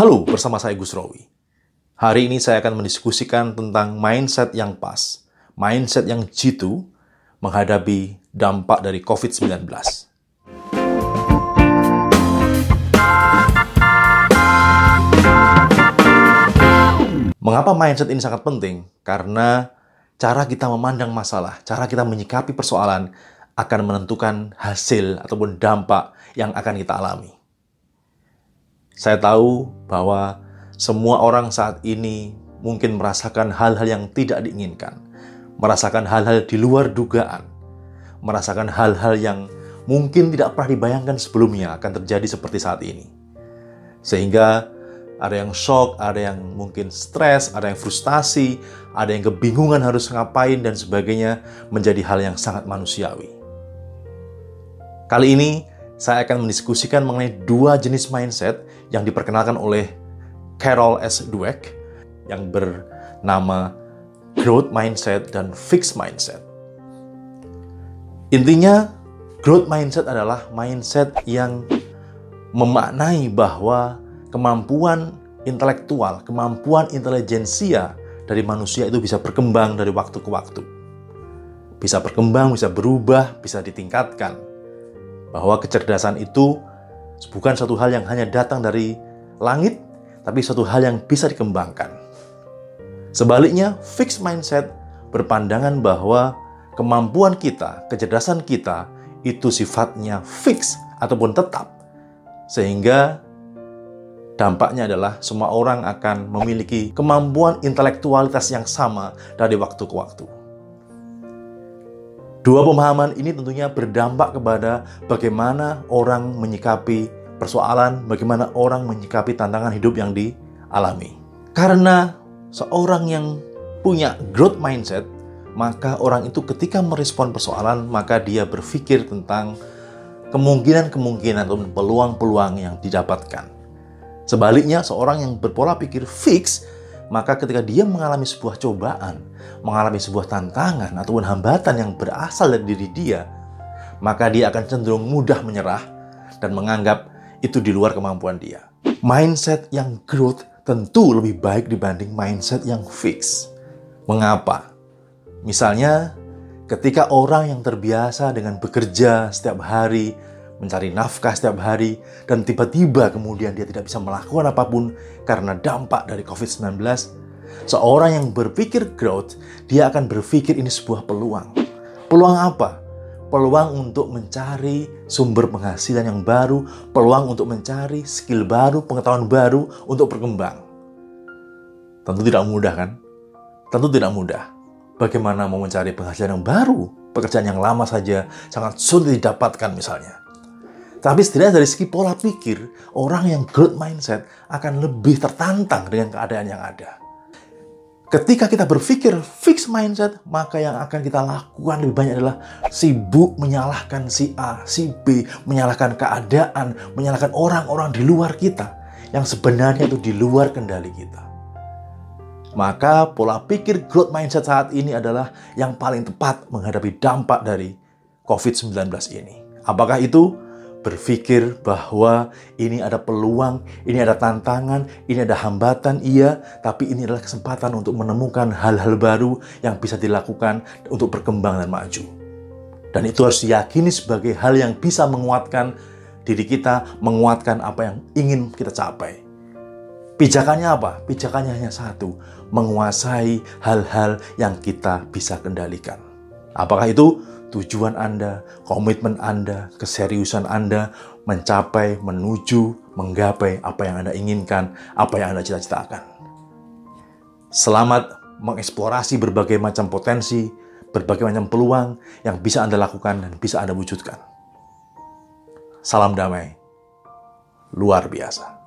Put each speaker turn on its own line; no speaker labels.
Halo, bersama saya Gus Rowi. Hari ini saya akan mendiskusikan tentang mindset yang pas, mindset yang jitu menghadapi dampak dari COVID-19. Mengapa mindset ini sangat penting? Karena cara kita memandang masalah, cara kita menyikapi persoalan akan menentukan hasil ataupun dampak yang akan kita alami. Saya tahu bahwa semua orang saat ini mungkin merasakan hal-hal yang tidak diinginkan, merasakan hal-hal di luar dugaan, merasakan hal-hal yang mungkin tidak pernah dibayangkan sebelumnya akan terjadi seperti saat ini. Sehingga ada yang shock, ada yang mungkin stres, ada yang frustasi, ada yang kebingungan harus ngapain dan sebagainya menjadi hal yang sangat manusiawi. Kali ini saya akan mendiskusikan mengenai dua jenis mindset yang diperkenalkan oleh Carol S. Dweck yang bernama growth mindset dan fixed mindset. Intinya, growth mindset adalah mindset yang memaknai bahwa kemampuan intelektual, kemampuan intelijensia dari manusia itu bisa berkembang dari waktu ke waktu. Bisa berkembang, bisa berubah, bisa ditingkatkan bahwa kecerdasan itu bukan suatu hal yang hanya datang dari langit, tapi suatu hal yang bisa dikembangkan. Sebaliknya, fixed mindset berpandangan bahwa kemampuan kita, kecerdasan kita itu sifatnya fix ataupun tetap. Sehingga dampaknya adalah semua orang akan memiliki kemampuan intelektualitas yang sama dari waktu ke waktu. Dua pemahaman ini tentunya berdampak kepada bagaimana orang menyikapi persoalan, bagaimana orang menyikapi tantangan hidup yang dialami. Karena seorang yang punya growth mindset, maka orang itu ketika merespon persoalan, maka dia berpikir tentang kemungkinan-kemungkinan atau peluang-peluang yang didapatkan. Sebaliknya, seorang yang berpola pikir fix, maka ketika dia mengalami sebuah cobaan, mengalami sebuah tantangan ataupun hambatan yang berasal dari diri dia, maka dia akan cenderung mudah menyerah dan menganggap itu di luar kemampuan dia. Mindset yang growth tentu lebih baik dibanding mindset yang fix. Mengapa? Misalnya, ketika orang yang terbiasa dengan bekerja setiap hari, mencari nafkah setiap hari, dan tiba-tiba kemudian dia tidak bisa melakukan apa pun karena dampak dari COVID-19, seorang yang berpikir growth, dia akan berpikir ini sebuah peluang. Peluang apa? Peluang untuk mencari sumber penghasilan yang baru, peluang untuk mencari skill baru, pengetahuan baru untuk berkembang. Tentu tidak mudah kan? Tentu tidak mudah. Bagaimana mau mencari penghasilan yang baru? Pekerjaan yang lama saja sangat sulit didapatkan misalnya. Tapi setidaknya dari segi pola pikir, orang yang growth mindset akan lebih tertantang dengan keadaan yang ada. Ketika kita berpikir fixed mindset, maka yang akan kita lakukan lebih banyak adalah sibuk menyalahkan si A, si B, menyalahkan keadaan, menyalahkan orang-orang di luar kita yang sebenarnya itu di luar kendali kita. Maka pola pikir growth mindset saat ini adalah yang paling tepat menghadapi dampak dari COVID-19 ini. Apakah itu berpikir bahwa ini ada peluang, ini ada tantangan, ini ada hambatan, iya, tapi ini adalah kesempatan untuk menemukan hal-hal baru yang bisa dilakukan untuk berkembang dan maju. Dan itu harus diyakini sebagai hal yang bisa menguatkan diri kita, menguatkan apa yang ingin kita capai. Pijakannya apa? Pijakannya hanya satu, menguasai hal-hal yang kita bisa kendalikan. Apakah itu tujuan Anda, komitmen Anda, keseriusan Anda mencapai, menuju, menggapai apa yang Anda inginkan, apa yang Anda cita-citakan. Selamat mengeksplorasi berbagai macam potensi, berbagai macam peluang yang bisa Anda lakukan dan bisa Anda wujudkan. Salam damai, luar biasa.